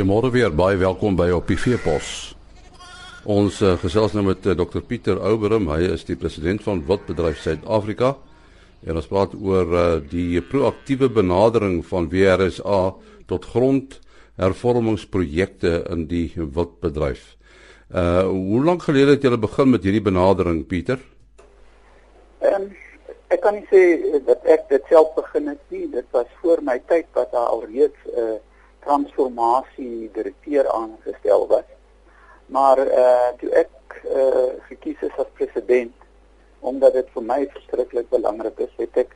Goeiemôre weer, baie welkom by op die Veepos. Ons uh, gesels nou met uh, Dr Pieter Ouberum, hy is die president van Wildbedryf Suid-Afrika. En ons praat oor uh, die proaktiewe benadering van WRSA tot grondhervormingsprojekte in die wildbedryf. Uh hoe lank gelede het julle begin met hierdie benadering, Pieter? Ehm um, ek kan nie sê dat ek dit self begin het nie. Dit was voor my tyd wat daar alreeds 'n uh, transformasie direkteur aangestel was. Maar uh, toe ek uh, gekies is as president omdat dit vir my verskriklik belangrik is, het ek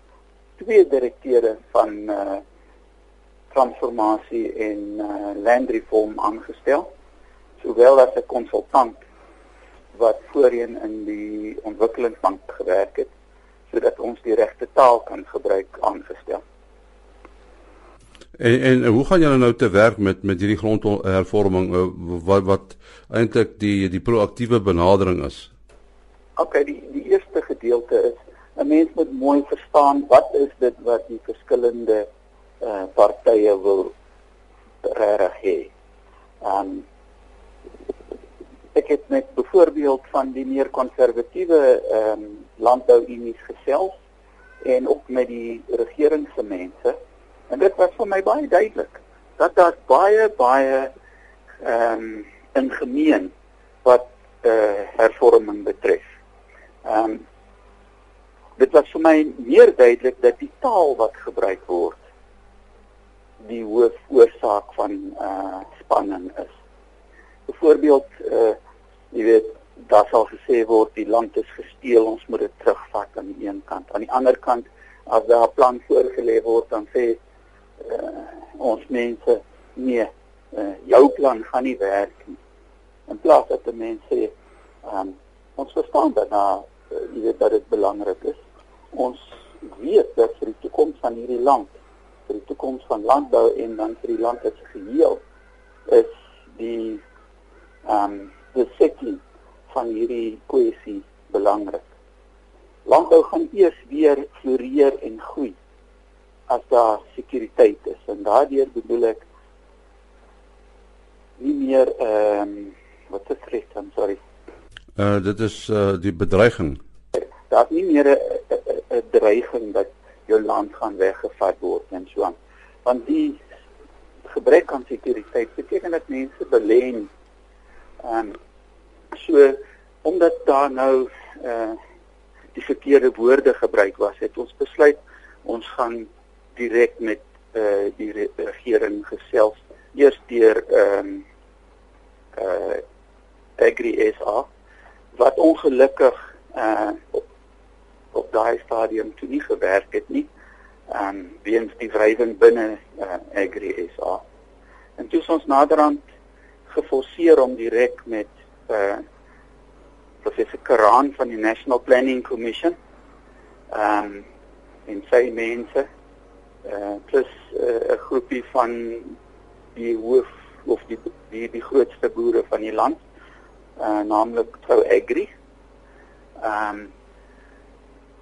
twee direkteure van uh, transformasie en uh, land reform aangestel, sowel as 'n konsultant wat voorheen in die ontwikkelingsbank gewerk het sodat ons die regte taal kan gebruik aangestel. En en hoe gaan julle nou te werk met met hierdie grondhervorming eh, wat wat eintlik die die proaktiewe benadering is? OK, die die eerste gedeelte is 'n mens moet mooi verstaan wat is dit wat die verskillende uh partye wil regtig hê. Um ek het met byvoorbeeld van die meer konservatiewe ehm um, landbouunies gesels en ook met die regeringsmense En dit was vir my baie duidelik dat daar baie baie ehm um, in gemeen wat eh uh, hervorming betref. Ehm um, dit was vir my meer duidelik dat die taal wat gebruik word die hoofoorsaak van eh uh, spanning is. Byvoorbeeld eh uh, jy weet daar sal gesê word die land is gesteel, ons moet dit terugvat aan die een kant. Aan die ander kant as daar 'n plan voorgelê word dan sê uh, ons mense nee, uh, jou plan gaan nie werk nie. In plaas dat die mense sê, um, ons verstaan dat nou uh, jy weet dat dit belangrik is. Ons weet dat vir die toekoms van hierdie land, vir die toekoms van landbou en dan vir die land as geheel is die ehm um, die setting van hierdie kwessie belangrik. Landbou gaan eers weer floreer en groei as daar sekuriteit is. En daardeur bedoel ek nie meer ehm um, wat is dit dan? Sorry. Uh dit is uh die bedreiging. Daar's nie meer 'n dreiging dat jou land gaan weggevat word en so aan. Want die gebrek aan sekuriteit beteken dat mense belê en ehm um, so omdat daar nou uh die verkeerde woorde gebruik was het ons besluit ons gaan direk met uh die re regering gesels eers deur ehm um, uh Agri SA wat ongelukkig uh op, op daai stadium toe nie gewerk het nie ehm um, weens die wrywing binne uh, Agri SA en toe is ons naderhand geforseer om direk met uh professor Karan van die National Planning Commission ehm um, en sy mense uh plus uh, 'n groepie van die hoof of die die die grootste boere van die land uh naamlik Trou Agri. Ehm um,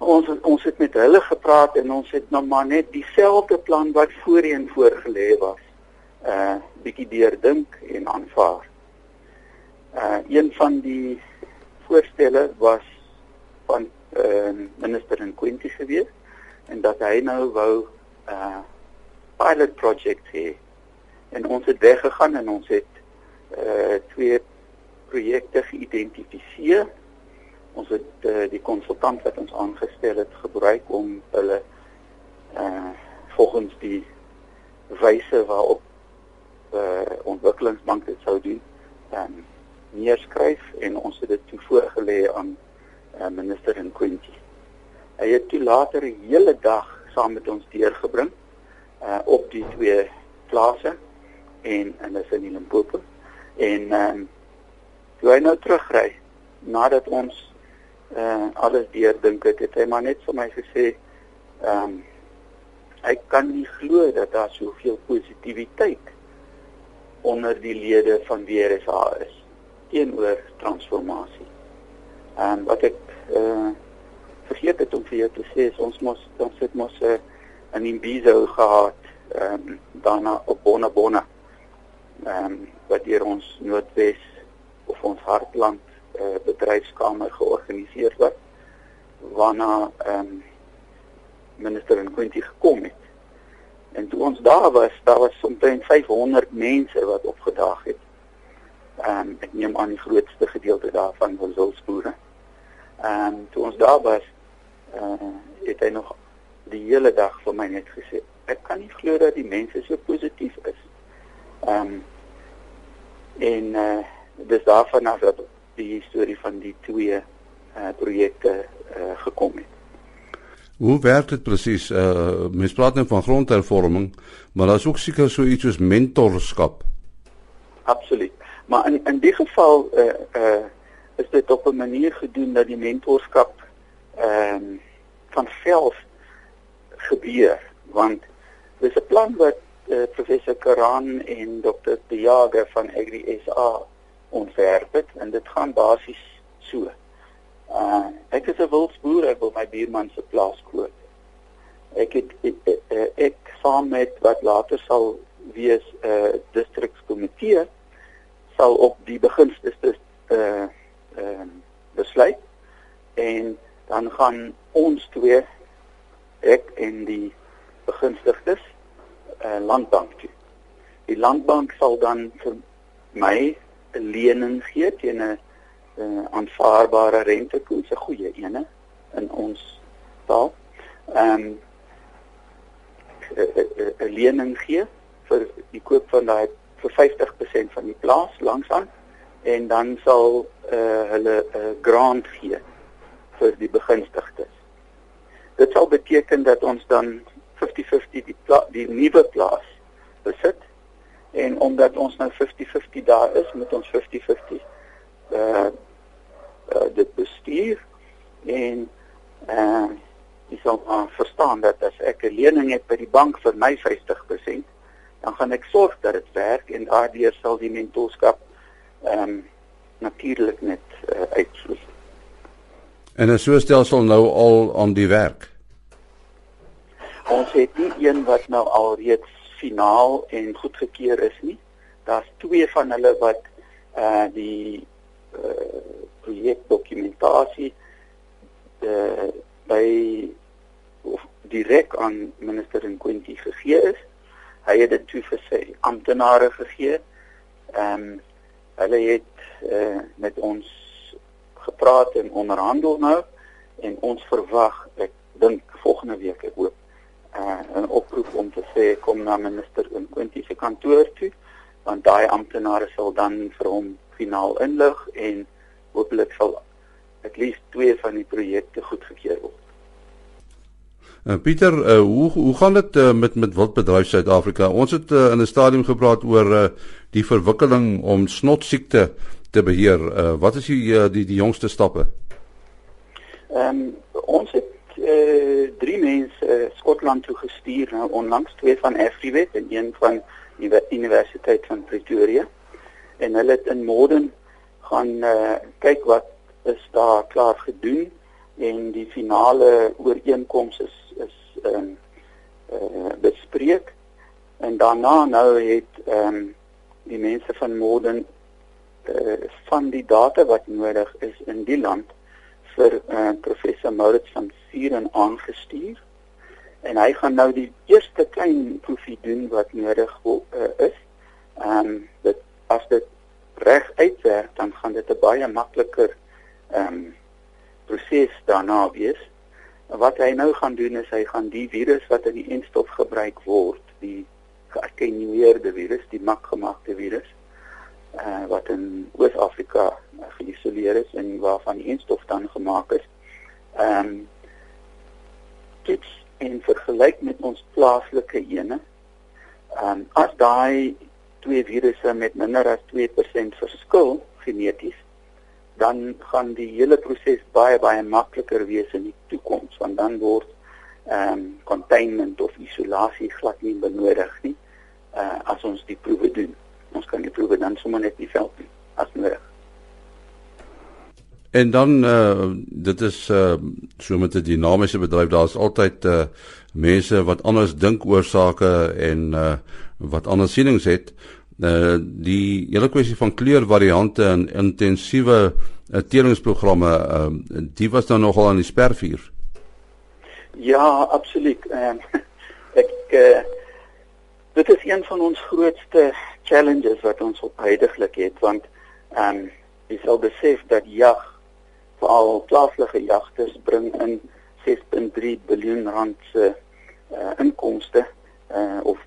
ons ons het met hulle gepraat en ons het nou maar net dieselfde plan wat voorheen voorgelê was uh bietjie deurdink en aanvaar. Uh een van die voorstelle was van uh minister in Quinty gewees en dat hy nou wou uh pilot project hê. En ons het weggegaan en ons het uh twee projekte geïdentifiseer. Ons het uh, die konsultant wat ons aangestel het gebruik om hulle uh volgens die wyse waarop uh ontwikkelingsbank dit sou doen, dan um, neerskryf en ons het dit toe voorgelê aan uh, minister in Quincy. Hy het toe later 'n hele dag saam met ons deurgebring uh op die twee plase en en dis in Limpopo en ehm um, toe hy nou terugry nadat ons uh alles deurdink het, het hy maar net vir my gesê ehm um, hy kan nie glo dat daar soveel positiwiteit onder die lede van WRSA is teenoor transformasie. Ehm um, wat ek uh vergeet het om vir jou te sê ons mos ons het mos 'n uh, 'n imbizo gehad ehm um, daarna op Bona Bona ehm um, wat deur ons Noordwes of ons Hartland uh, bedryfskamer georganiseer word waarna ehm um, minister in Quinty gekom het. En toe ons daar was, daar was omtrent 500 mense wat opgedaag het. Ehm um, ek neem aan die grootste gedeelte daarvan was hulpboere. Ehm um, toe ons daar was, uh, het hy nog die hele dag vir my net gesê, ek kan nie glo dat die mense so positief is. Ehm um, en eh uh, dis daarvan af dat die storie van die twee uh, projekte uh, gekom het. Hoe werk dit presies? Uh mens praat net van grondhervorming, maar daar's ook seker so iets soos mentorskap. Absoluut. Maar in in die geval uh uh is dit op 'n manier gedoen dat die mentorskap ehm um, van self gebeur want dis 'n plan wat uh, professor Karan en dokter De Jager van Agri SA ontwerp het en dit gaan basies so. Uh ek is 'n wildsboer, ek wil my buurman se plaas koop. Ek het ek, ek, ek, saam met wat later sal wees 'n uh, distrikskomitee sal op die beginstes dis uh ehm uh, besluit en dan gaan ons twee ek en die begunstigdes uh landbank toe. Die landbank sal dan vir my 'n lening gee teen 'n uh, aanvaarbare rentekoers, 'n goeie ene in ons taal. Ehm um, 'n lening gee vir die koop van daai vir 50% van die plaas langsaan en dan sal uh, hulle 'n uh, grant gee vir die begunstigdes. Dit sal beteken dat ons dan 50-50 die pla die nuwe plaas besit en omdat ons nou 50-50 daar is, moet ons 50-50 uh uh, dit bestuur en uh jy sal uh, verstaan dat as ek 'n lening het by die bank vir my 50%, dan gaan ek sorg dat dit werk en daardeur sal die mentorskap ehm um, natuurlik net uh, uitvloei. En 'n so stelsel nou al aan die werk. Ons het nie een wat nou al reeds finaal en goedgekeur is nie. Daar's twee van hulle wat uh die uh projekdokumentasie uh, by direk aan minister Nkwinti gegee is. Hy het dit toe vir sy amptenare gegee. Ehm um, hulle het uh, met ons gepraat en onderhandel nou en ons verwag ek dink volgende week ek hoop uh, 'n oproep om te sê kom na minister Nkwinti se kantoor toe want daai amptenare sal dan vir hom finaal inlig en hopelik sal at least twee van die projekte goedgekeur word. Uh, Pieter, uh, hoe hoe gaan dit uh, met met wildbedryf Suid-Afrika? Ons het uh, in 'n stadium gepraat oor uh, die verwikkeling om snotsiekte te beheer. Uh, wat is die, uh, die die jongste stappe? Ehm um, ons het uh, drie mense uh, Skotland toe gestuur, nou onlangs twee van Afriwet en een van die Universiteit van Pretoria. En hulle het in Morden gaan uh, kyk wat is daar klaar gedoen en die finale ooreenkoms is is ehm um, uh, bespreek en daarna nou het ehm um, die mense van Morden uh, van die data wat nodig is in die land vir uh, professor Maurits van Vieren aangestuur en hy gaan nou die eerste klein proefie doen wat nodig uh, is. Ehm um, dit as dit reg uitwerk dan gaan dit 'n baie makliker ehm um, proses daarna wees. Wat hy nou gaan doen is hy gaan die virus wat in die enstof gebruik word, die geattenueerde virus, die makgemaakte virus, uh, wat in Oos-Afrika uh, geïsoleer is en waarvan die enstof dan gemaak is. Ehm um, dit in vergelyk met ons plaaslike ene. Ehm um, as daai twee virusse met minder as 2% verskil geneties, dan gaan die hele proses baie baie makliker wees in die toekoms want dan word ehm um, containment of isolasie glad nie benodig nie uh, as ons die proewe doen. Ons kan die proewe dan sommer net in die veld doen as nodig. En dan uh dit is uh so met 'n dinamiese bedryf, daar's altyd uh mense wat anders dink oor sake en uh wat ander sienings het, uh die hele kwessie van kleurvariante en intensiewe uh, teelingsprogramme uh die was dan nogal aan die spervuur. Ja, absoluut. Ehm uh, ek uh, dit is een van ons grootste challenges wat ons op heidaglik het want ehm um, jy sal besef dat jag veral plaaslike jagters bring in 6.3 biljoen rand se uh, inkomste uh, of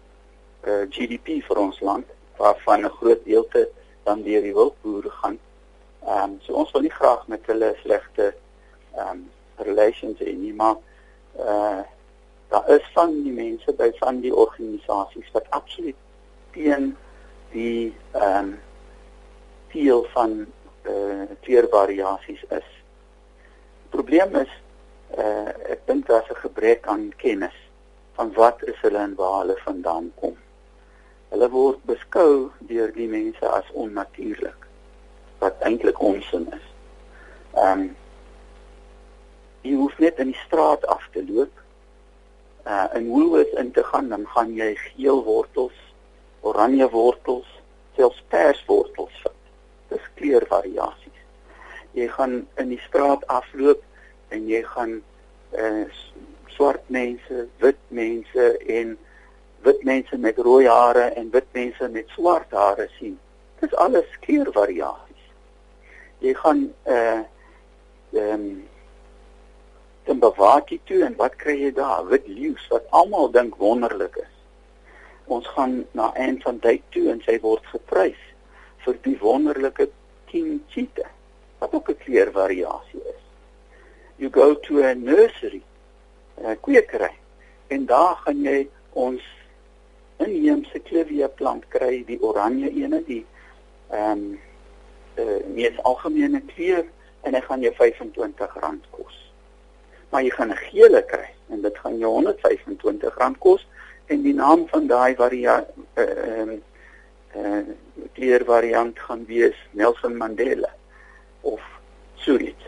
uh, GDP vir ons land waarvan 'n groot deel dan deur die wildboere gaan. Ehm um, so ons wil nie graag met hulle slegte ehm um, relations hê nie, maar uh daar is van die mense by van die organisasies wat absoluut teen die ehm um, deel van eh uh, kleurvariasies is. Probleem is uh, ek dink daar's 'n gebrek aan kennis van wat is hulle en waar hulle vandaan kom. Hulle word beskou deur die mense as onnatuurlik wat eintlik onsin is. Um, jy hoef net in die straat af te loop. Uh in Woolworths in te gaan, dan gaan jy geel wortels, oranje wortels, selfs pers wortels vind. Dis kleurvariasies. Jy gaan in die straat afloop en jy gaan uh swart mense, wit mense en wit mense met rooi hare en wit mense met swart hare sien. Dis alles kleurvariasies. Jy gaan uh ehm um, jy toe en wat kry jy daar? Wit leeu's wat almal dink wonderlik is. Ons gaan na een van die toe en sy word geprys vir die wonderlike king cheetah wat ook 'n kleurvariasie is. You go to a nursery, 'n kwekery en daar gaan jy ons inheemse klevia plant kry, die oranje ene, die ehm um, uh, mees algemene kleur en dit gaan jou R25 kos. Maar jy gaan 'n gele kry en dit gaan jou R125 kos en die naam van daai variant ehm uh, uh, kleur variant gaan wees Nelson Mandela of Surit.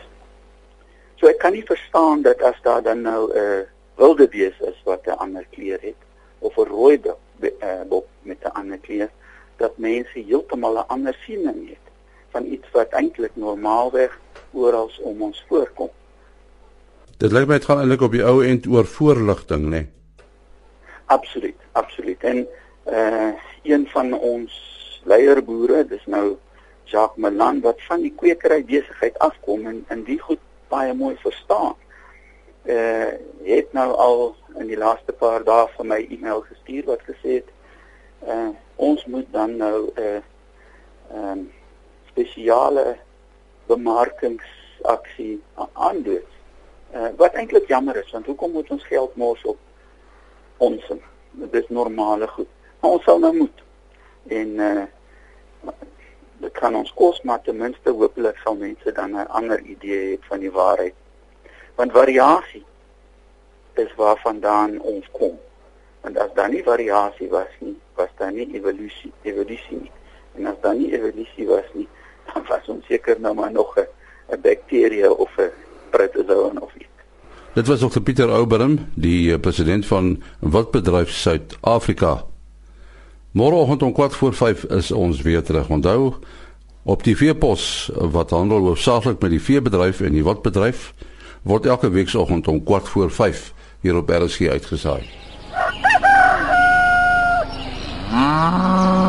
So ek kan nie verstaan dat as daar dan nou 'n uh, wilde bees is wat 'n ander kleur het of 'n rooi bok uh, met 'n ander kleur dat mense heeltemal 'n ander siening het van iets wat eintlik normaalweg oral om ons voorkom. Dit lyk my dit gaan eintlik op die ou end oor voorligting, né? Nee? Absoluut, absoluut. En uh een van ons leierboere, dis nou Jacques Melan wat van die kwekery besigheid afkom en in die goed baie mooi verstaan. Uh het nou al in die laaste paar dae vir my e-mail gestuur wat gesê het uh ons moet dan nou 'n uh, ehm um, spesiale bemarkingsaksie aandoen. Uh wat eintlik jammer is want hoekom moet ons geld mors op ons? Dit is normale goed. Maar ons sal nou moet. En uh dit kan ons kos maar ten minste hopelik sal mense dan 'n ander idee hê van die waarheid. Want variasie is waarvandaan ons kom. Want as daar nie variasie was nie, was daar nie evolusie, evolusie nie. En as daar nie evolusie was nie, dan was ons seker nou maar nog 'n bakterie of 'n protozoon of iets. Dit was Dr Pieter Ouberim, die president van Wildbedryf Suid-Afrika. Môreoggend om 4 voor 5 is ons weer terug. Onthou op die veepos wat handel hoofsaaklik met die veebedryf en die wildbedryf word elke weekoggend om 4 voor 5 hier op RSG uitgesaai. Ah.